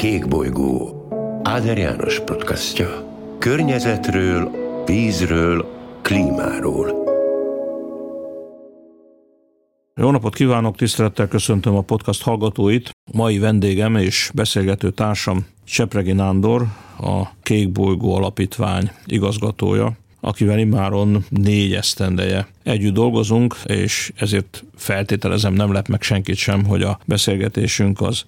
Kék bolygó Áder János podcastja. Környezetről, vízről, klímáról. Jó napot kívánok, tisztelettel köszöntöm a podcast hallgatóit. Mai vendégem és beszélgető társam Sepregi Nándor, a Kék Bolygó Alapítvány igazgatója, akivel immáron négy esztendeje együtt dolgozunk, és ezért feltételezem nem lep meg senkit sem, hogy a beszélgetésünk az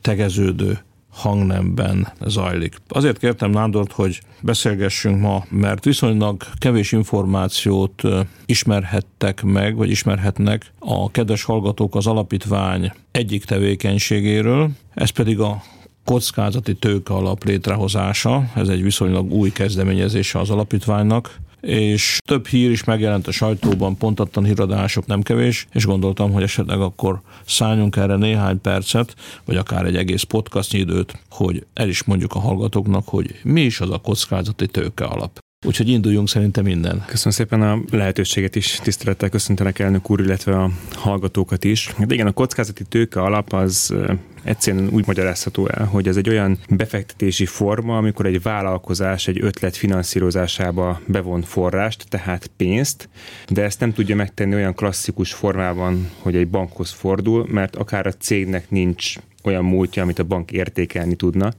tegeződő hangnemben zajlik. Azért kértem Nándort, hogy beszélgessünk ma, mert viszonylag kevés információt ismerhettek meg, vagy ismerhetnek a kedves hallgatók az alapítvány egyik tevékenységéről, ez pedig a kockázati tőke alap létrehozása, ez egy viszonylag új kezdeményezése az alapítványnak, és több hír is megjelent a sajtóban, pontatlan híradások nem kevés, és gondoltam, hogy esetleg akkor szálljunk erre néhány percet, vagy akár egy egész podcast időt, hogy el is mondjuk a hallgatóknak, hogy mi is az a kockázati tőke alap. Úgyhogy induljunk szerintem minden. Köszönöm szépen a lehetőséget is, tisztelettel köszöntelek elnök úr, illetve a hallgatókat is. De igen, a kockázati tőke alap az egyszerűen úgy magyarázható el, hogy ez egy olyan befektetési forma, amikor egy vállalkozás egy ötlet finanszírozásába bevon forrást, tehát pénzt, de ezt nem tudja megtenni olyan klasszikus formában, hogy egy bankhoz fordul, mert akár a cégnek nincs olyan múltja, amit a bank értékelni tudna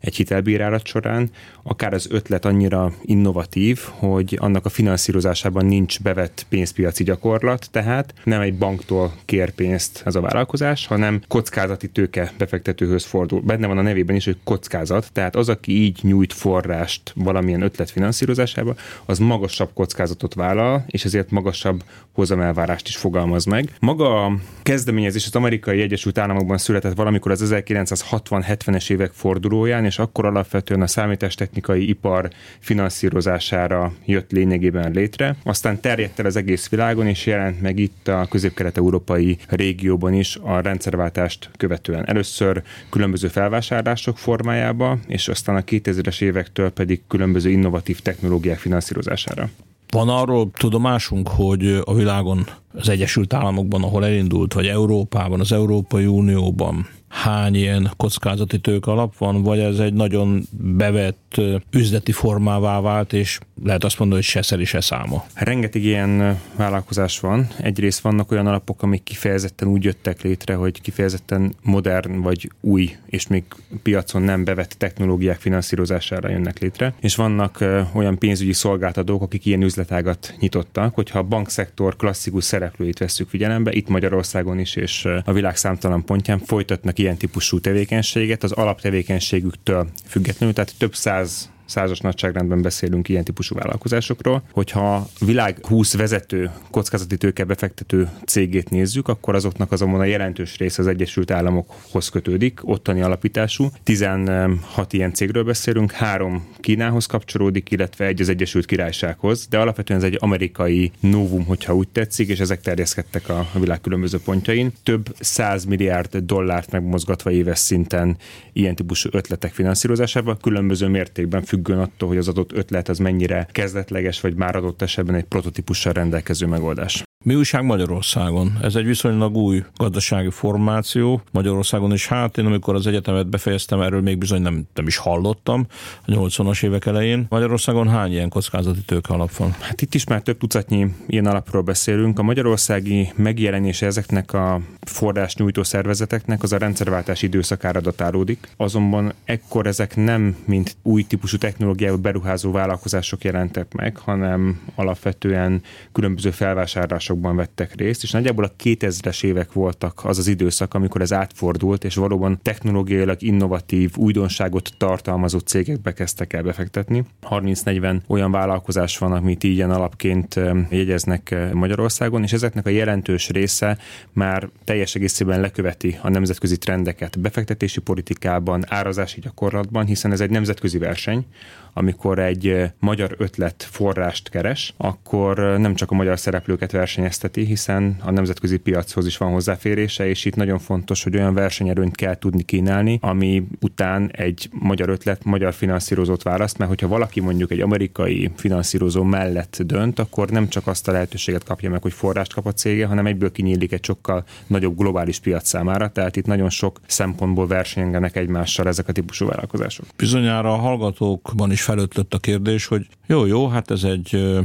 egy hitelbírálat során, akár az ötlet annyira innovatív, hogy annak a finanszírozásában nincs bevett pénzpiaci gyakorlat, tehát nem egy banktól kér pénzt ez a vállalkozás, hanem kockázati tőke befektetőhöz fordul. Benne van a nevében is, hogy kockázat, tehát az, aki így nyújt forrást valamilyen ötlet finanszírozásába, az magasabb kockázatot vállal, és ezért magasabb hozamelvárást is fogalmaz meg. Maga a kezdeményezés az amerikai Egyesült Államokban született valamikor az 1960-70-es évek fordulóján, és akkor alapvetően a számítástechnikai ipar finanszírozására jött lényegében létre. Aztán terjedt el az egész világon, és jelent meg itt a közép-kelet-európai régióban is a rendszerváltást követően. Először különböző felvásárlások formájába, és aztán a 2000-es évektől pedig különböző innovatív technológiák finanszírozására. Van arról tudomásunk, hogy a világon, az Egyesült Államokban, ahol elindult, vagy Európában, az Európai Unióban hány ilyen kockázati tőke alap van, vagy ez egy nagyon bevett üzleti formává vált, és lehet azt mondani, hogy se szeri, se száma. Rengeteg ilyen vállalkozás van. Egyrészt vannak olyan alapok, amik kifejezetten úgy jöttek létre, hogy kifejezetten modern vagy új, és még piacon nem bevett technológiák finanszírozására jönnek létre. És vannak olyan pénzügyi szolgáltatók, akik ilyen üzletágat nyitottak, hogyha a bankszektor klasszikus szereplőit vesszük figyelembe, itt Magyarországon is és a világ számtalan pontján folytatnak ilyen típusú tevékenységet az alaptevékenységüktől függetlenül, tehát több száz százas nagyságrendben beszélünk ilyen típusú vállalkozásokról. Hogyha világ 20 vezető kockázati tőke befektető cégét nézzük, akkor azoknak azonban a jelentős része az Egyesült Államokhoz kötődik, ottani alapítású. 16 ilyen cégről beszélünk, három Kínához kapcsolódik, illetve egy az Egyesült Királysághoz, de alapvetően ez egy amerikai novum, hogyha úgy tetszik, és ezek terjeszkedtek a világ különböző pontjain. Több 100 milliárd dollárt megmozgatva éves szinten ilyen típusú ötletek finanszírozásába, különböző mértékben függően attól, hogy az adott ötlet az mennyire kezdetleges, vagy már adott esetben egy prototípussal rendelkező megoldás. Mi újság Magyarországon? Ez egy viszonylag új gazdasági formáció Magyarországon, és hát én amikor az egyetemet befejeztem, erről még bizony nem, nem is hallottam a 80-as évek elején. Magyarországon hány ilyen kockázati tőke alap van? Hát itt is már több tucatnyi ilyen alapról beszélünk. A magyarországi megjelenése ezeknek a forrás nyújtó szervezeteknek az a rendszerváltás időszakára datálódik. Azonban ekkor ezek nem mint új típusú technológiába beruházó vállalkozások jelentek meg, hanem alapvetően különböző felvásárlások kutatásokban vettek részt, és nagyjából a 2000-es évek voltak az az időszak, amikor ez átfordult, és valóban technológiailag innovatív, újdonságot tartalmazó cégekbe kezdtek el befektetni. 30-40 olyan vállalkozás van, amit így ilyen alapként jegyeznek Magyarországon, és ezeknek a jelentős része már teljes egészében leköveti a nemzetközi trendeket befektetési politikában, árazási gyakorlatban, hiszen ez egy nemzetközi verseny, amikor egy magyar ötlet forrást keres, akkor nem csak a magyar szereplőket verseny versenyezteti, hiszen a nemzetközi piachoz is van hozzáférése, és itt nagyon fontos, hogy olyan versenyerőnyt kell tudni kínálni, ami után egy magyar ötlet, magyar finanszírozót választ, mert hogyha valaki mondjuk egy amerikai finanszírozó mellett dönt, akkor nem csak azt a lehetőséget kapja meg, hogy forrást kap a cége, hanem egyből kinyílik egy sokkal nagyobb globális piac számára, tehát itt nagyon sok szempontból versenyenek egymással ezek a típusú vállalkozások. Bizonyára a hallgatókban is felötlött a kérdés, hogy jó, jó, hát ez egy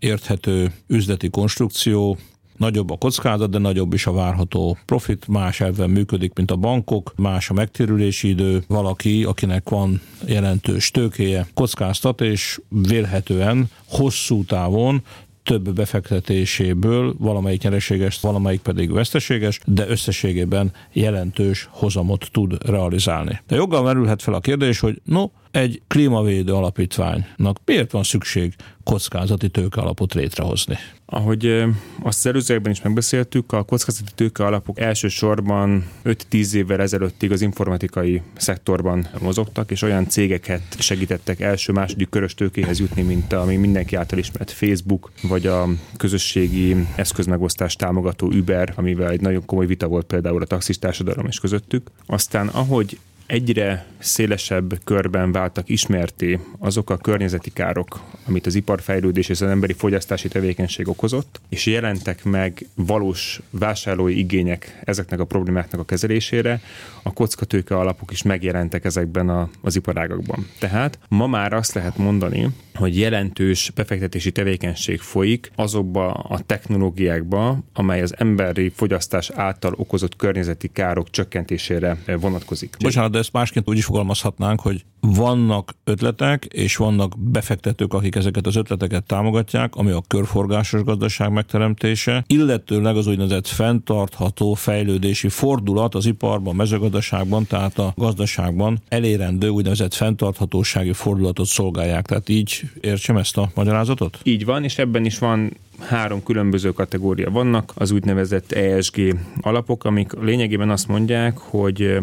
érthető üzleti konstrukció, Nagyobb a kockázat, de nagyobb is a várható profit, más elven működik, mint a bankok, más a megtérülési idő, valaki, akinek van jelentős tőkéje, kockáztat, és vélhetően hosszú távon több befektetéséből valamelyik nyereséges, valamelyik pedig veszteséges, de összességében jelentős hozamot tud realizálni. De joggal merülhet fel a kérdés, hogy no, egy klímavédő alapítványnak miért van szükség kockázati tőke alapot létrehozni? Ahogy azt az előzőekben is megbeszéltük, a kockázati tőke alapok elsősorban 5-10 évvel ezelőttig az informatikai szektorban mozogtak, és olyan cégeket segítettek első-második körös tőkéhez jutni, mint ami mindenki által ismert Facebook, vagy a közösségi eszközmegosztás támogató Uber, amivel egy nagyon komoly vita volt például a taxis társadalom is közöttük. Aztán ahogy egyre szélesebb körben váltak ismerté azok a környezeti károk, amit az iparfejlődés és az emberi fogyasztási tevékenység okozott, és jelentek meg valós vásárlói igények ezeknek a problémáknak a kezelésére, a kockatőke alapok is megjelentek ezekben a, az iparágakban. Tehát ma már azt lehet mondani, hogy jelentős befektetési tevékenység folyik azokba a technológiákba, amely az emberi fogyasztás által okozott környezeti károk csökkentésére vonatkozik. Bocsánat, de ezt másként úgy is fogalmazhatnánk, hogy vannak ötletek, és vannak befektetők, akik ezeket az ötleteket támogatják, ami a körforgásos gazdaság megteremtése, illetőleg az úgynevezett fenntartható fejlődési fordulat az iparban, mezőgazdaságban, tehát a gazdaságban elérendő úgynevezett fenntarthatósági fordulatot szolgálják. Tehát így értsem ezt a magyarázatot? Így van, és ebben is van három különböző kategória vannak, az úgynevezett ESG alapok, amik lényegében azt mondják, hogy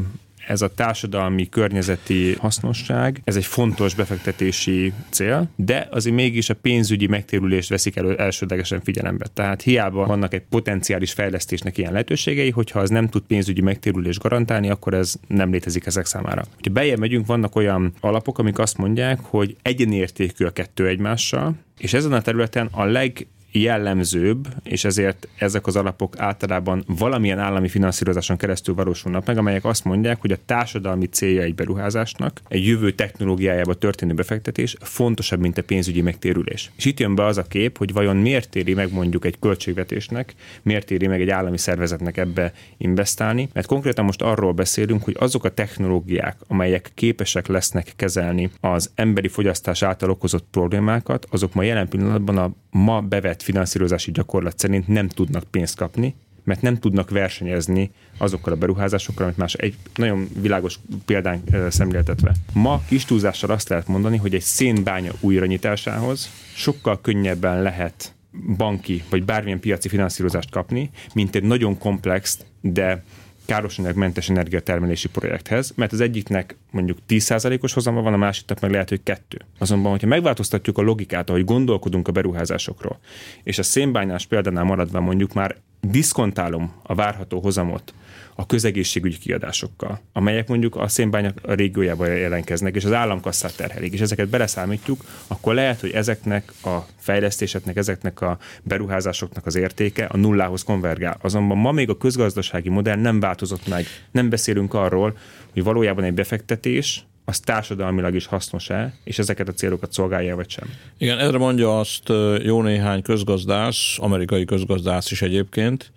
ez a társadalmi környezeti hasznosság, ez egy fontos befektetési cél, de azért mégis a pénzügyi megtérülést veszik elő elsődlegesen figyelembe. Tehát hiába vannak egy potenciális fejlesztésnek ilyen lehetőségei, hogyha az nem tud pénzügyi megtérülést garantálni, akkor ez nem létezik ezek számára. Ha bejebb megyünk, vannak olyan alapok, amik azt mondják, hogy egyenértékű a kettő egymással, és ezen a területen a leg jellemzőbb, és ezért ezek az alapok általában valamilyen állami finanszírozáson keresztül valósulnak meg, amelyek azt mondják, hogy a társadalmi célja egy beruházásnak, egy jövő technológiájába történő befektetés fontosabb, mint a pénzügyi megtérülés. És itt jön be az a kép, hogy vajon miért éri meg mondjuk egy költségvetésnek, miért éri meg egy állami szervezetnek ebbe investálni, mert konkrétan most arról beszélünk, hogy azok a technológiák, amelyek képesek lesznek kezelni az emberi fogyasztás által okozott problémákat, azok ma jelen pillanatban a ma bevett finanszírozási gyakorlat szerint nem tudnak pénzt kapni, mert nem tudnak versenyezni azokkal a beruházásokkal, amit más egy nagyon világos példán szemléltetve. Ma kis túlzással azt lehet mondani, hogy egy szénbánya újranyitásához sokkal könnyebben lehet banki vagy bármilyen piaci finanszírozást kapni, mint egy nagyon komplex, de károsanyagmentes energiatermelési projekthez, mert az egyiknek mondjuk 10%-os hozama van, a másiknak meg lehet, hogy kettő. Azonban, hogyha megváltoztatjuk a logikát, ahogy gondolkodunk a beruházásokról, és a szénbányás példánál maradva mondjuk már diszkontálom a várható hozamot a közegészségügyi kiadásokkal, amelyek mondjuk a szénbánya régiójában jelentkeznek, és az államkasszát terhelik, és ezeket beleszámítjuk, akkor lehet, hogy ezeknek a fejlesztéseknek, ezeknek a beruházásoknak az értéke a nullához konvergál. Azonban ma még a közgazdasági modell nem változott meg. Nem beszélünk arról, hogy valójában egy befektetés az társadalmilag is hasznos-e, és ezeket a célokat szolgálja vagy sem. Igen, erre mondja azt jó néhány közgazdász, amerikai közgazdász is egyébként,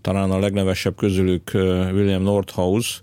talán a legnevesebb közülük William Nordhaus,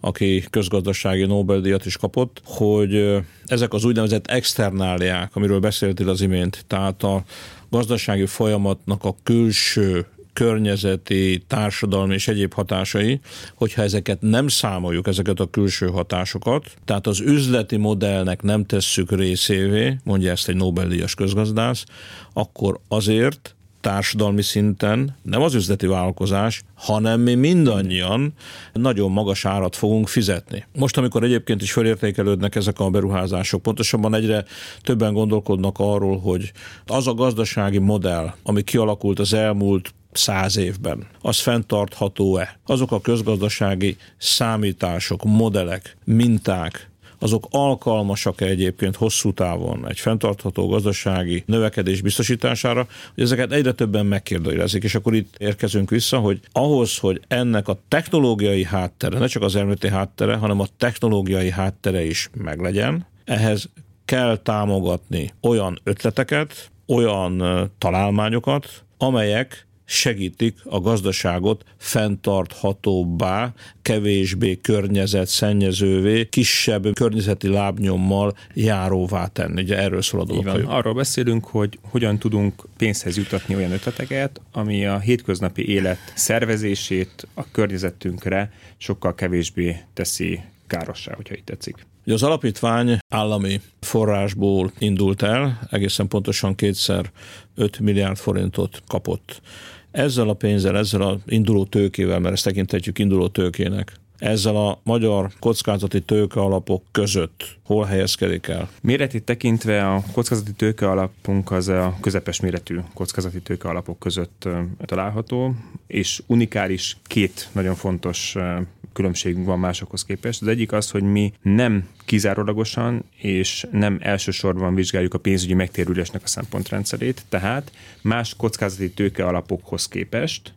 aki közgazdasági Nobel-díjat is kapott, hogy ezek az úgynevezett externáliák, amiről beszéltél az imént, tehát a gazdasági folyamatnak a külső környezeti, társadalmi és egyéb hatásai, hogyha ezeket nem számoljuk, ezeket a külső hatásokat, tehát az üzleti modellnek nem tesszük részévé, mondja ezt egy Nobel-díjas közgazdász, akkor azért társadalmi szinten nem az üzleti vállalkozás, hanem mi mindannyian nagyon magas árat fogunk fizetni. Most, amikor egyébként is felértékelődnek ezek a beruházások, pontosabban egyre többen gondolkodnak arról, hogy az a gazdasági modell, ami kialakult az elmúlt száz évben, az fenntartható-e? Azok a közgazdasági számítások, modellek, minták, azok alkalmasak-e egyébként hosszú távon egy fenntartható gazdasági növekedés biztosítására, hogy ezeket egyre többen megkérdőjelezik, és akkor itt érkezünk vissza, hogy ahhoz, hogy ennek a technológiai háttere, ne csak az elméleti háttere, hanem a technológiai háttere is meglegyen, ehhez kell támogatni olyan ötleteket, olyan találmányokat, amelyek segítik a gazdaságot fenntarthatóbbá, kevésbé környezetszennyezővé, kisebb környezeti lábnyommal járóvá tenni. Ugye erről szól a dolog. Arról beszélünk, hogy hogyan tudunk pénzhez jutatni olyan ötleteket, ami a hétköznapi élet szervezését a környezetünkre sokkal kevésbé teszi károssá, hogyha itt tetszik. Ugye az alapítvány állami forrásból indult el, egészen pontosan kétszer 5 milliárd forintot kapott. Ezzel a pénzzel, ezzel a induló tőkével, mert ezt tekintetjük induló tőkének, ezzel a magyar kockázati tőke alapok között hol helyezkedik el? Méretét tekintve a kockázati tőke alapunk az a közepes méretű kockázati tőke alapok között található, és unikális két nagyon fontos különbségünk van másokhoz képest. Az egyik az, hogy mi nem kizárólagosan és nem elsősorban vizsgáljuk a pénzügyi megtérülésnek a szempontrendszerét, tehát más kockázati tőke alapokhoz képest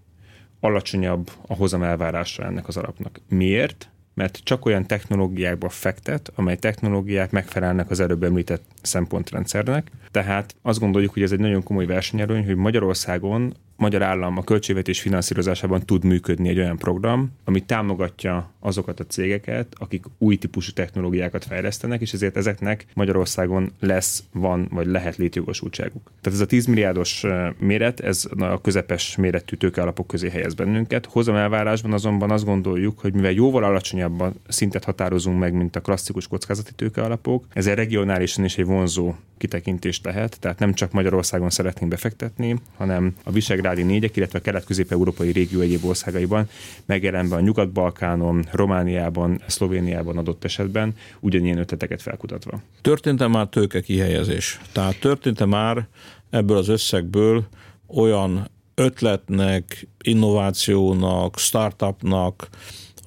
alacsonyabb a hozam elvárása ennek az alapnak. Miért? Mert csak olyan technológiákba fektet, amely technológiák megfelelnek az előbb említett szempontrendszernek. Tehát azt gondoljuk, hogy ez egy nagyon komoly versenyelőny, hogy Magyarországon magyar állam a költségvetés finanszírozásában tud működni egy olyan program, ami támogatja azokat a cégeket, akik új típusú technológiákat fejlesztenek, és ezért ezeknek Magyarországon lesz, van, vagy lehet létjogosultságuk. Tehát ez a 10 milliárdos méret, ez a közepes méretű tőkealapok közé helyez bennünket. Hozam elvárásban azonban azt gondoljuk, hogy mivel jóval alacsonyabb szintet határozunk meg, mint a klasszikus kockázati tőkealapok, ez egy regionálisan is egy vonzó kitekintést lehet, tehát nem csak Magyarországon szeretnénk befektetni, hanem a Visegrádi négyek, illetve a kelet-közép-európai régió egyéb országaiban megjelenve a Nyugat-Balkánon, Romániában, Szlovéniában adott esetben ugyanilyen ötleteket felkutatva. Történt-e már tőke kihelyezés? Tehát történt-e már ebből az összegből olyan ötletnek, innovációnak, startupnak,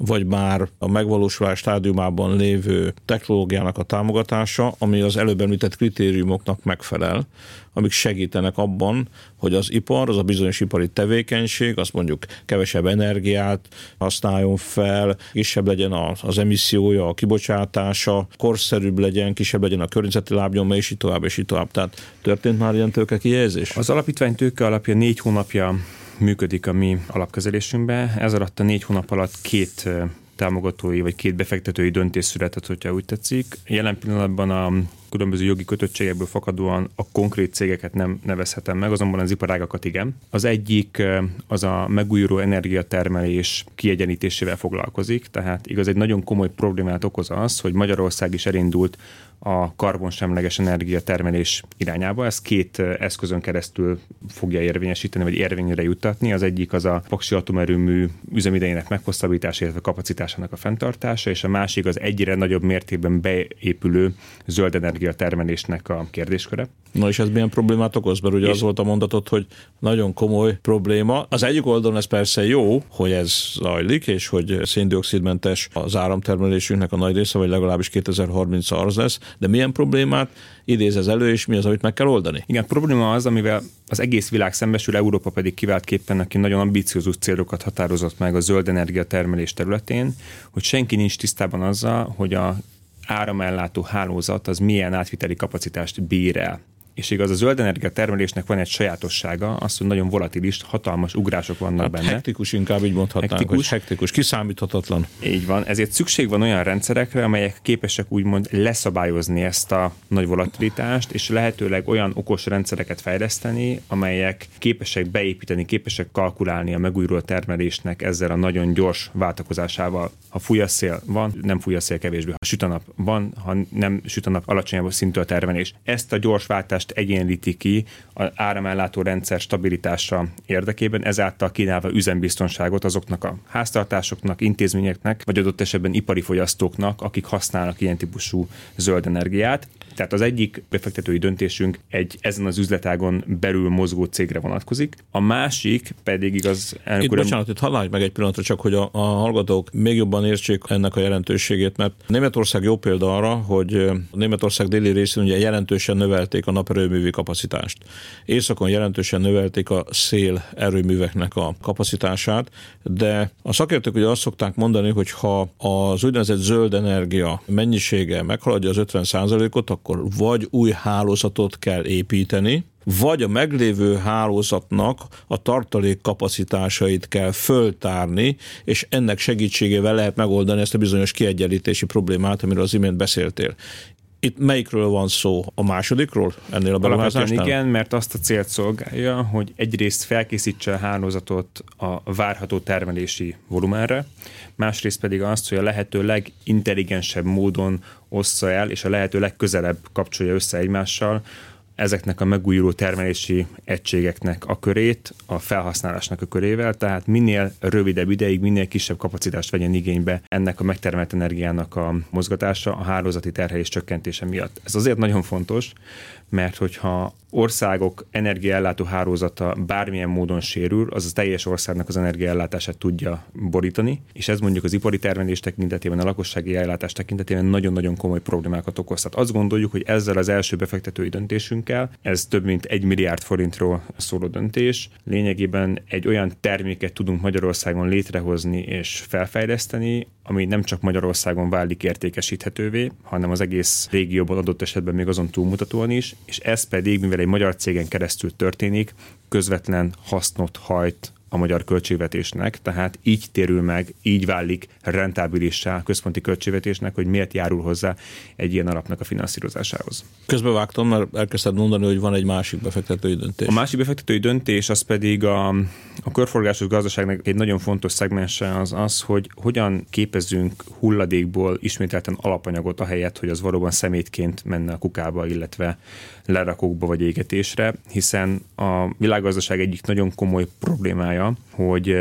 vagy már a megvalósulás stádiumában lévő technológiának a támogatása, ami az előbb említett kritériumoknak megfelel, amik segítenek abban, hogy az ipar, az a bizonyos ipari tevékenység, az mondjuk kevesebb energiát használjon fel, kisebb legyen az emissziója, a kibocsátása, korszerűbb legyen, kisebb legyen a környezeti lábnyoma, és így tovább, és így tovább. Tehát történt már ilyen tőke kijelzés? Az alapítvány tőke alapja négy hónapja működik a mi alapkezelésünkben. Ez alatt a négy hónap alatt két támogatói vagy két befektetői döntés született, hogyha úgy tetszik. Jelen pillanatban a különböző jogi kötöttségekből fakadóan a konkrét cégeket nem nevezhetem meg, azonban az iparágakat igen. Az egyik az a megújuló energiatermelés kiegyenítésével foglalkozik, tehát igaz egy nagyon komoly problémát okoz az, hogy Magyarország is elindult a karbonsemleges energiatermelés irányába. Ez két eszközön keresztül fogja érvényesíteni, vagy érvényre juttatni. Az egyik az a paksi atomerőmű üzemidejének meghosszabbítása, illetve kapacitásának a fenntartása, és a másik az egyre nagyobb mértékben beépülő zöld energiatermelésnek a kérdésköre. Na és ez milyen problémát okoz? Mert ugye és az volt a mondatot, hogy nagyon komoly probléma. Az egyik oldalon ez persze jó, hogy ez zajlik, és hogy széndiokszidmentes az áramtermelésünknek a nagy része, vagy legalábbis 2030 az lesz, de milyen problémát idéz ez elő, és mi az, amit meg kell oldani? Igen, probléma az, amivel az egész világ szembesül, Európa pedig kiváltképpen, aki nagyon ambiciózus célokat határozott meg a zöld energia termelés területén, hogy senki nincs tisztában azzal, hogy a áramellátó hálózat az milyen átviteli kapacitást bír el. És igaz, a zöld energia termelésnek van egy sajátossága, az, hogy nagyon volatilis, hatalmas ugrások vannak hát benne. Hektikus inkább így mondhatnánk, hektikus. hogy hektikus, kiszámíthatatlan. Így van, ezért szükség van olyan rendszerekre, amelyek képesek úgymond leszabályozni ezt a nagy volatilitást, és lehetőleg olyan okos rendszereket fejleszteni, amelyek képesek beépíteni, képesek kalkulálni a megújuló termelésnek ezzel a nagyon gyors váltakozásával. Ha fúj a szél, van, nem fúj a szél kevésbé. Ha süt a nap, van, ha nem süt a nap, alacsonyabb szintű a termelés. Ezt a gyors váltást egyenlíti ki az áramellátó rendszer stabilitása érdekében, ezáltal kínálva üzembiztonságot azoknak a háztartásoknak, intézményeknek, vagy adott esetben ipari fogyasztóknak, akik használnak ilyen típusú zöld energiát. Tehát az egyik befektetői döntésünk egy ezen az üzletágon belül mozgó cégre vonatkozik, a másik pedig igaz... Itt, uram... bocsánat, itt halálj meg egy pillanatra csak, hogy a, a hallgatók még jobban értsék ennek a jelentőségét, mert Németország jó példa arra, hogy Németország déli részén ugye jelentősen növelték a naperőművi kapacitást. Északon jelentősen növelték a szél erőműveknek a kapacitását, de a szakértők ugye azt szokták mondani, hogy ha az úgynevezett zöld energia mennyisége meghaladja az 50%-ot, akkor vagy új hálózatot kell építeni, vagy a meglévő hálózatnak a tartalék kapacitásait kell föltárni, és ennek segítségével lehet megoldani ezt a bizonyos kiegyenlítési problémát, amiről az imént beszéltél. Itt melyikről van szó? A másodikról ennél a beruházásnál? igen, mert azt a célt szolgálja, hogy egyrészt felkészítse a hálózatot a várható termelési volumenre, másrészt pedig azt, hogy a lehető legintelligensebb módon ossza el, és a lehető legközelebb kapcsolja össze egymással ezeknek a megújuló termelési egységeknek a körét, a felhasználásnak a körével, tehát minél rövidebb ideig, minél kisebb kapacitást vegyen igénybe ennek a megtermelt energiának a mozgatása a hálózati terhelés csökkentése miatt. Ez azért nagyon fontos, mert hogyha országok energiaellátó hálózata bármilyen módon sérül, az a teljes országnak az energiaellátását tudja borítani, és ez mondjuk az ipari termelés tekintetében, a lakossági ellátás tekintetében nagyon-nagyon komoly problémákat okoz. Tehát azt gondoljuk, hogy ezzel az első befektetői döntésünkkel, ez több mint egy milliárd forintról szóló döntés, lényegében egy olyan terméket tudunk Magyarországon létrehozni és felfejleszteni, ami nem csak Magyarországon válik értékesíthetővé, hanem az egész régióban adott esetben még azon túlmutatóan is, és ez pedig, mivel egy magyar cégen keresztül történik, közvetlen hasznot hajt a magyar költségvetésnek, tehát így térül meg, így válik rentábilissá a központi költségvetésnek, hogy miért járul hozzá egy ilyen alapnak a finanszírozásához. Közbevágtam, mert elkezdted mondani, hogy van egy másik befektetői döntés. A másik befektetői döntés az pedig a, a körforgásos gazdaságnak egy nagyon fontos szegmense az az, hogy hogyan képezünk hulladékból ismételten alapanyagot, ahelyett, hogy az valóban szemétként menne a kukába, illetve lerakókba vagy égetésre, hiszen a világgazdaság egyik nagyon komoly problémája, hogy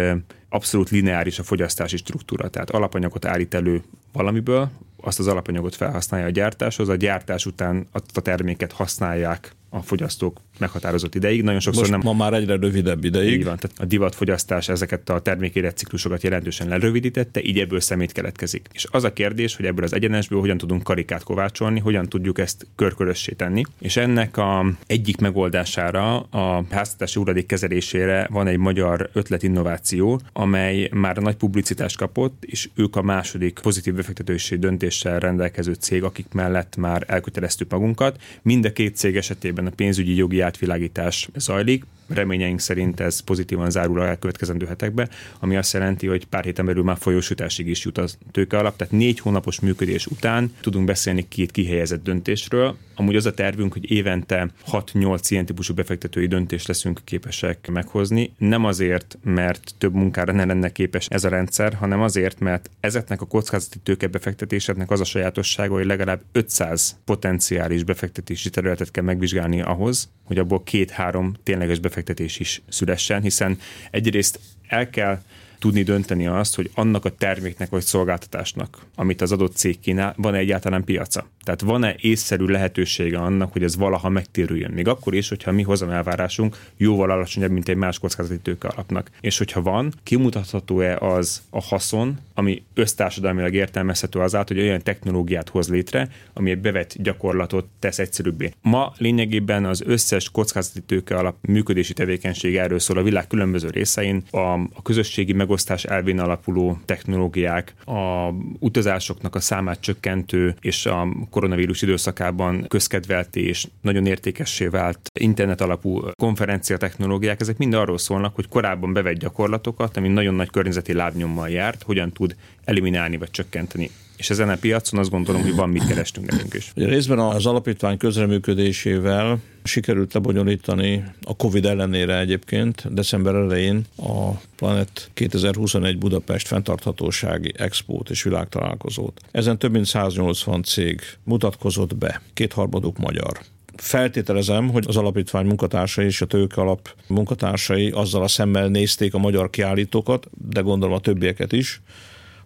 abszolút lineáris a fogyasztási struktúra, tehát alapanyagot állít elő valamiből, azt az alapanyagot felhasználja a gyártáshoz, a gyártás után a terméket használják a fogyasztók meghatározott ideig. Nagyon sokszor Most nem. Ma már egyre rövidebb ideig. Így van, tehát a divatfogyasztás ezeket a termékéletciklusokat jelentősen lerövidítette, így ebből szemét keletkezik. És az a kérdés, hogy ebből az egyenesből hogyan tudunk karikát kovácsolni, hogyan tudjuk ezt körkörössé tenni. És ennek a egyik megoldására, a háztartási uradék kezelésére van egy magyar ötletinnováció, amely már nagy publicitást kapott, és ők a második pozitív befektetősi döntéssel rendelkező cég, akik mellett már elköteleztük magunkat. Mind a két cég esetében a pénzügyi jogi átvilágítás zajlik. Reményeink szerint ez pozitívan zárul a elkövetkezendő hetekbe, ami azt jelenti, hogy pár héten belül már folyósításig is jut a tőke alap, tehát négy hónapos működés után tudunk beszélni két kihelyezett döntésről. Amúgy az a tervünk, hogy évente 6-8 ilyen típusú befektetői döntést leszünk képesek meghozni. Nem azért, mert több munkára ne lenne képes ez a rendszer, hanem azért, mert ezeknek a kockázati tőkebefektetéseknek az a sajátossága, hogy legalább 500 potenciális befektetési területet kell megvizsgálni ahhoz, hogy abból két-három tényleges befektetés is szülessen, hiszen egyrészt el kell tudni dönteni azt, hogy annak a terméknek vagy szolgáltatásnak, amit az adott cég kínál, van-e egyáltalán piaca. Tehát van-e észszerű lehetősége annak, hogy ez valaha megtérüljön. Még akkor is, hogyha mi hozam elvárásunk jóval alacsonyabb, mint egy más kockázati tőke alapnak. És hogyha van, kimutatható-e az a haszon, ami össztársadalmilag értelmezhető azáltal, hogy olyan technológiát hoz létre, ami egy bevett gyakorlatot tesz egyszerűbbé. Ma lényegében az összes kockázati tőke alap működési tevékenység erről szól a világ különböző részein, a, a közösségi megosztás elvén alapuló technológiák, a utazásoknak a számát csökkentő és a koronavírus időszakában közkedvelté és nagyon értékessé vált internet alapú konferencia technológiák, ezek mind arról szólnak, hogy korábban bevett gyakorlatokat, ami nagyon nagy környezeti lábnyommal járt, hogyan tud eliminálni vagy csökkenteni és ezen a piacon azt gondolom, hogy van mit kerestünk nekünk is. Ugye részben az alapítvány közreműködésével sikerült lebonyolítani a Covid ellenére egyébként december elején a Planet 2021 Budapest fenntarthatósági expót és világtalálkozót. Ezen több mint 180 cég mutatkozott be, kétharmaduk magyar feltételezem, hogy az alapítvány munkatársai és a tőke alap munkatársai azzal a szemmel nézték a magyar kiállítókat, de gondolom a többieket is,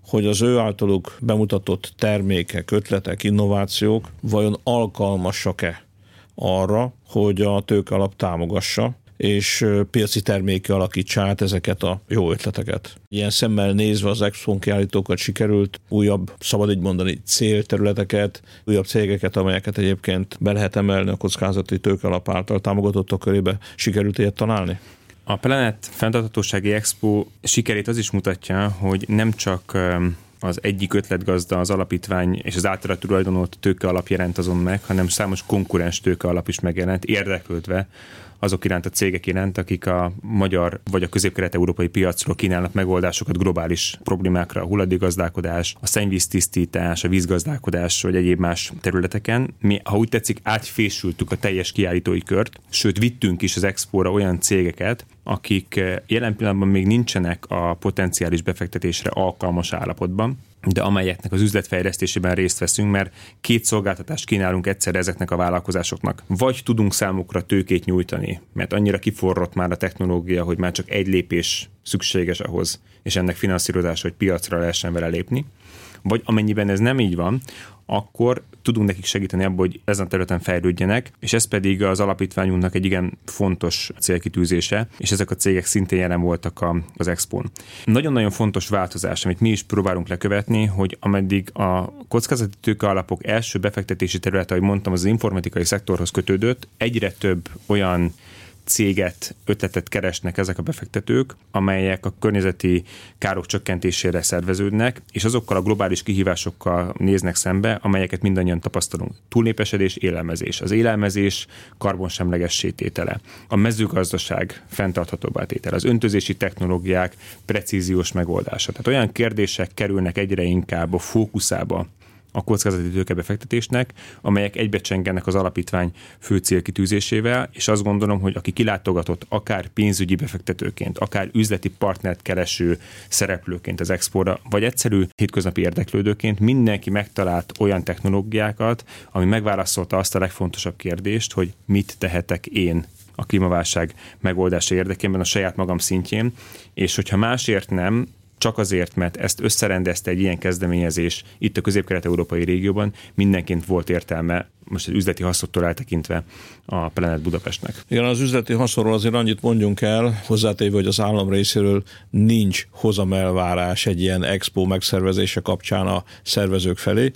hogy az ő általuk bemutatott termékek, ötletek, innovációk vajon alkalmasak-e arra, hogy a tőke alap támogassa, és piaci terméke alakítsa át ezeket a jó ötleteket. Ilyen szemmel nézve az Exxon kiállítókat sikerült újabb, szabad így mondani, célterületeket, újabb cégeket, amelyeket egyébként be lehet emelni a kockázati tőkalap által támogatottak körébe. Sikerült ilyet találni? A Planet Fenntarthatósági Expo sikerét az is mutatja, hogy nem csak az egyik ötletgazda, az alapítvány és az általa tulajdonolt tőke alap jelent azon meg, hanem számos konkurens tőke alap is megjelent, érdeklődve azok iránt a cégek iránt, akik a magyar vagy a közép-kelet-európai piacról kínálnak megoldásokat globális problémákra, a hulladékgazdálkodás, a szennyvíztisztítás, a vízgazdálkodás vagy egyéb más területeken. Mi, ha úgy tetszik, átfésültük a teljes kiállítói kört, sőt vittünk is az expóra olyan cégeket, akik jelen pillanatban még nincsenek a potenciális befektetésre alkalmas állapotban, de amelyeknek az üzletfejlesztésében részt veszünk, mert két szolgáltatást kínálunk egyszerre ezeknek a vállalkozásoknak. Vagy tudunk számukra tőkét nyújtani, mert annyira kiforrott már a technológia, hogy már csak egy lépés szükséges ahhoz, és ennek finanszírozása, hogy piacra lehessen vele lépni. Vagy amennyiben ez nem így van, akkor tudunk nekik segíteni abban, hogy ezen a területen fejlődjenek, és ez pedig az alapítványunknak egy igen fontos célkitűzése, és ezek a cégek szintén jelen voltak a, az Expon. Nagyon-nagyon fontos változás, amit mi is próbálunk lekövetni, hogy ameddig a kockázati tőke alapok első befektetési területe, ahogy mondtam, az informatikai szektorhoz kötődött, egyre több olyan céget, ötletet keresnek ezek a befektetők, amelyek a környezeti károk csökkentésére szerveződnek, és azokkal a globális kihívásokkal néznek szembe, amelyeket mindannyian tapasztalunk. Túlnépesedés, élelmezés. Az élelmezés karbonsemleges tétele. A mezőgazdaság fenntarthatóbbá tétele. Az öntözési technológiák precíziós megoldása. Tehát olyan kérdések kerülnek egyre inkább a fókuszába a kockázati tőkebefektetésnek, amelyek egybecsengenek az alapítvány fő célkitűzésével, és azt gondolom, hogy aki kilátogatott akár pénzügyi befektetőként, akár üzleti partnert kereső szereplőként az expóra, vagy egyszerű hétköznapi érdeklődőként mindenki megtalált olyan technológiákat, ami megválaszolta azt a legfontosabb kérdést, hogy mit tehetek én a klímaválság megoldása érdekében a saját magam szintjén, és hogyha másért nem, csak azért, mert ezt összerendezte egy ilyen kezdeményezés itt a közép-kelet-európai régióban, mindenként volt értelme most az üzleti haszottól eltekintve a Planet Budapestnek. Igen, az üzleti haszonról azért annyit mondjunk el, hozzátéve, hogy az állam részéről nincs hozamelvárás egy ilyen expo megszervezése kapcsán a szervezők felé,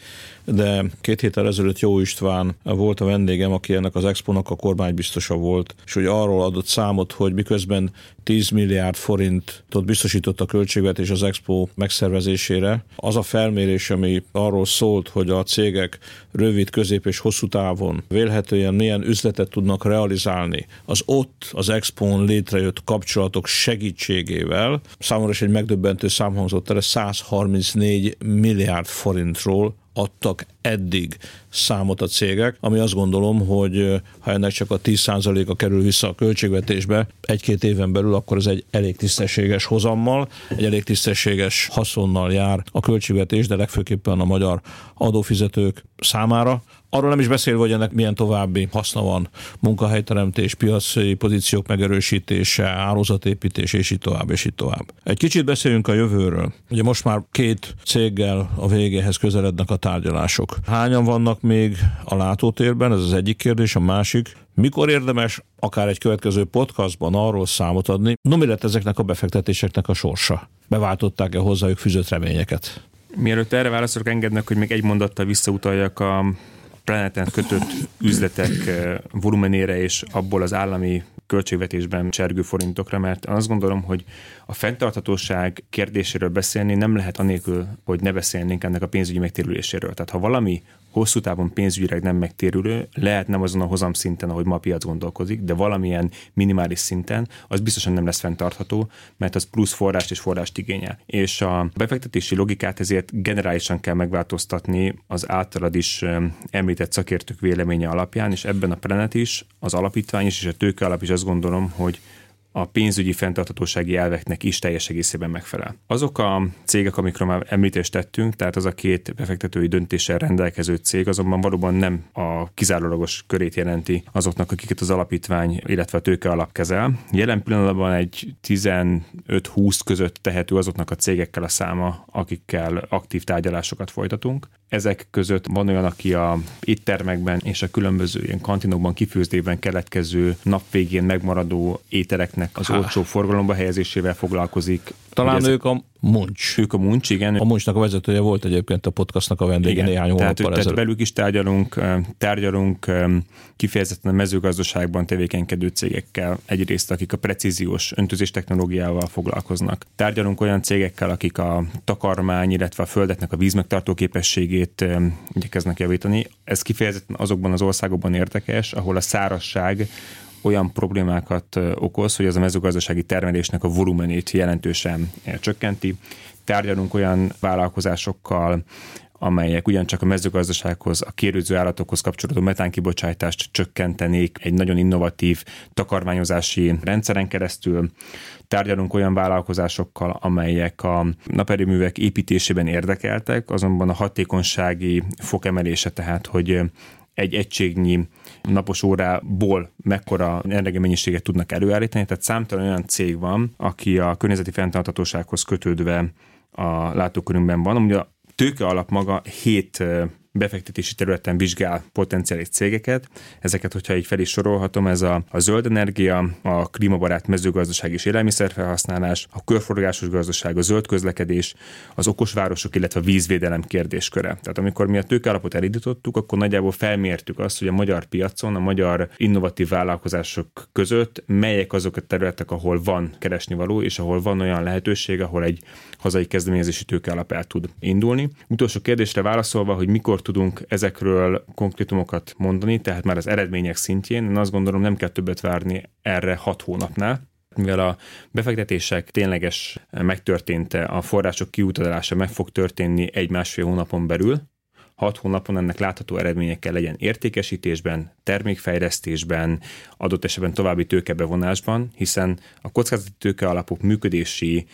de két héttel ezelőtt Jó István volt a vendégem, aki ennek az expónak a kormánybiztosa volt, és hogy arról adott számot, hogy miközben 10 milliárd forintot biztosított a költségvetés az expo megszervezésére, az a felmérés, ami arról szólt, hogy a cégek rövid, közép és hosszú távon vélhetően milyen üzletet tudnak realizálni az ott az expón létrejött kapcsolatok segítségével. Számomra is egy megdöbbentő szám hangzott el, 134 milliárd forintról adtak eddig számot a cégek, ami azt gondolom, hogy ha ennek csak a 10%-a kerül vissza a költségvetésbe egy-két éven belül, akkor ez egy elég tisztességes hozammal, egy elég tisztességes haszonnal jár a költségvetés, de legfőképpen a magyar adófizetők számára. Arról nem is beszélve, hogy ennek milyen további haszna van, munkahelyteremtés, piaci pozíciók megerősítése, árózatépítés, és így tovább, és így tovább. Egy kicsit beszéljünk a jövőről. Ugye most már két céggel a végéhez közelednek a tárgyalások. Hányan vannak még a látótérben? Ez az egyik kérdés. A másik, mikor érdemes akár egy következő podcastban arról számot adni, no mi lett ezeknek a befektetéseknek a sorsa? Beváltották-e hozzájuk fűzött reményeket? Mielőtt erre válaszolok, engednek, hogy még egy mondattal visszautaljak a planeten kötött üzletek eh, volumenére és abból az állami költségvetésben csergő forintokra, mert azt gondolom, hogy a fenntarthatóság kérdéséről beszélni nem lehet anélkül, hogy ne beszélnénk ennek a pénzügyi megtérüléséről. Tehát ha valami hosszú távon pénzügyileg nem megtérülő, lehet nem azon a hozam szinten, ahogy ma a piac gondolkozik, de valamilyen minimális szinten, az biztosan nem lesz fenntartható, mert az plusz forrást és forrást igényel. És a befektetési logikát ezért generálisan kell megváltoztatni az általad is említett szakértők véleménye alapján, és ebben a Planet is, az alapítvány is és a tőke alap is azt gondolom, hogy a pénzügyi fenntarthatósági elveknek is teljes egészében megfelel. Azok a cégek, amikről már említést tettünk, tehát az a két befektetői döntéssel rendelkező cég, azonban valóban nem a kizárólagos körét jelenti azoknak, akiket az alapítvány, illetve a tőke alap kezel. Jelen pillanatban egy 15-20 között tehető azoknak a cégekkel a száma, akikkel aktív tárgyalásokat folytatunk. Ezek között van olyan, aki a éttermekben és a különböző ilyen kantinokban kifőzdében keletkező napvégén megmaradó ételeknek az Há. olcsó forgalomba helyezésével foglalkozik. Talán ők a Muncs. Ők a Muncs, igen. A Muncsnak a vezetője volt egyébként a podcastnak a vendége igen, néhány hónappal tehát, tehát velük is tárgyalunk, tárgyalunk kifejezetten a mezőgazdaságban tevékenykedő cégekkel, egyrészt akik a precíziós öntözés technológiával foglalkoznak. Tárgyalunk olyan cégekkel, akik a takarmány, illetve a földeknek a vízmegtartó képességét igyekeznek javítani. Ez kifejezetten azokban az országokban érdekes, ahol a szárasság olyan problémákat okoz, hogy az a mezőgazdasági termelésnek a volumenét jelentősen csökkenti. Tárgyalunk olyan vállalkozásokkal, amelyek ugyancsak a mezőgazdasághoz, a kérőző állatokhoz kapcsolódó metánkibocsátást csökkentenék egy nagyon innovatív takarmányozási rendszeren keresztül. Tárgyalunk olyan vállalkozásokkal, amelyek a naperőművek építésében érdekeltek, azonban a hatékonysági fokemelése, tehát hogy egy egységnyi napos órából mekkora energiamennyiséget tudnak előállítani. Tehát számtalan olyan cég van, aki a környezeti fenntarthatósághoz kötődve a látókörünkben van. Ugye a tőke alap maga 7 befektetési területen vizsgál potenciális cégeket. Ezeket, hogyha így fel is sorolhatom, ez a, a zöld energia, a klímabarát mezőgazdaság és élelmiszerfelhasználás, a körforgásos gazdaság, a zöld közlekedés, az okos városok, illetve a vízvédelem kérdésköre. Tehát amikor mi a tőkealapot elindítottuk, akkor nagyjából felmértük azt, hogy a magyar piacon, a magyar innovatív vállalkozások között melyek azok a területek, ahol van keresnivaló, és ahol van olyan lehetőség, ahol egy hazai kezdeményezési tőkealap el tud indulni. Utolsó kérdésre válaszolva, hogy mikor tudunk ezekről konkrétumokat mondani, tehát már az eredmények szintjén, én azt gondolom nem kell többet várni erre hat hónapnál, mivel a befektetések tényleges megtörténte, a források kiutalása meg fog történni egy-másfél hónapon belül, hat hónapon ennek látható eredményekkel legyen értékesítésben, termékfejlesztésben, adott esetben további tőkebevonásban, hiszen a kockázati tőke alapok működési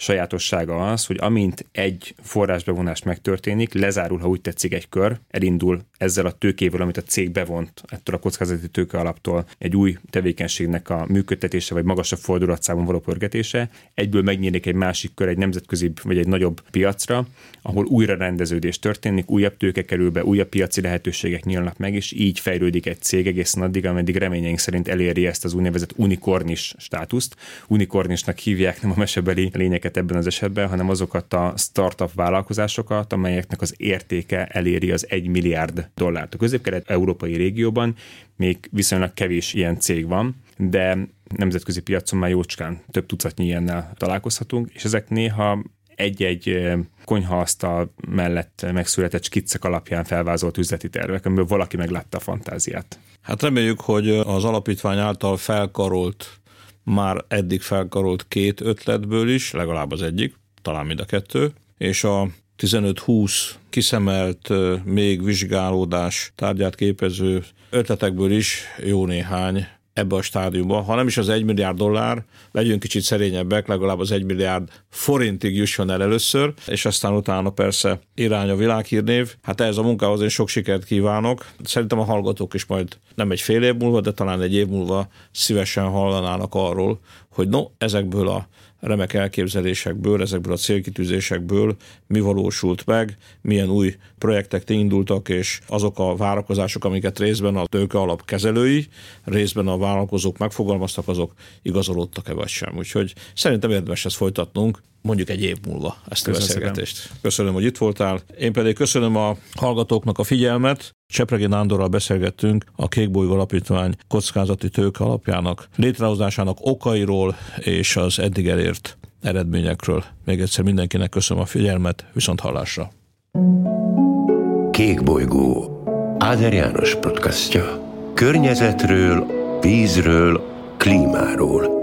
sajátossága az, hogy amint egy forrásbevonás megtörténik, lezárul, ha úgy tetszik, egy kör, elindul ezzel a tőkével, amit a cég bevont ettől a kockázati tőke alaptól egy új tevékenységnek a működtetése, vagy magasabb fordulatszámon való pörgetése, egyből megnyílik egy másik kör egy nemzetközi vagy egy nagyobb piacra, ahol újra rendeződés történik, újabb tőke kerül be, újabb piaci lehetőségek nyílnak meg, és így fejlődik egy cég egészen addig, ameddig reményeink szerint eléri ezt az úgynevezett unikornis státuszt. Unikornisnak hívják nem a mesebeli lényeket cégeket ebben az esetben, hanem azokat a startup vállalkozásokat, amelyeknek az értéke eléri az 1 milliárd dollárt. A közép-kelet-európai régióban még viszonylag kevés ilyen cég van, de nemzetközi piacon már jócskán több tucatnyi ilyennel találkozhatunk, és ezek néha egy-egy konyhaasztal mellett megszületett skiccek alapján felvázolt üzleti tervek, amiből valaki meglátta a fantáziát. Hát reméljük, hogy az alapítvány által felkarolt már eddig felkarolt két ötletből is, legalább az egyik, talán mind a kettő, és a 15-20 kiszemelt, még vizsgálódás tárgyát képező ötletekből is jó néhány ebbe a stádiumba, ha nem is az 1 milliárd dollár, legyünk kicsit szerényebbek, legalább az 1 milliárd forintig jusson el először, és aztán utána persze irány a világhírnév. Hát ehhez a munkához én sok sikert kívánok. Szerintem a hallgatók is majd nem egy fél év múlva, de talán egy év múlva szívesen hallanának arról, hogy no, ezekből a remek elképzelésekből, ezekből a célkitűzésekből mi valósult meg, milyen új projektek indultak, és azok a várakozások, amiket részben a tőke alap kezelői, részben a vállalkozók megfogalmaztak, azok igazolódtak-e vagy sem. Úgyhogy szerintem érdemes ezt folytatnunk, mondjuk egy év múlva ezt a beszélgetést. Köszönöm, hogy itt voltál. Én pedig köszönöm a hallgatóknak a figyelmet. Csepregi Nándorral beszélgettünk a Kékbolygó Alapítvány kockázati tőke alapjának létrehozásának okairól és az eddig elért eredményekről. Még egyszer mindenkinek köszönöm a figyelmet, viszont hallásra. Kékbolygó Áder János podcastja. Környezetről, vízről, klímáról –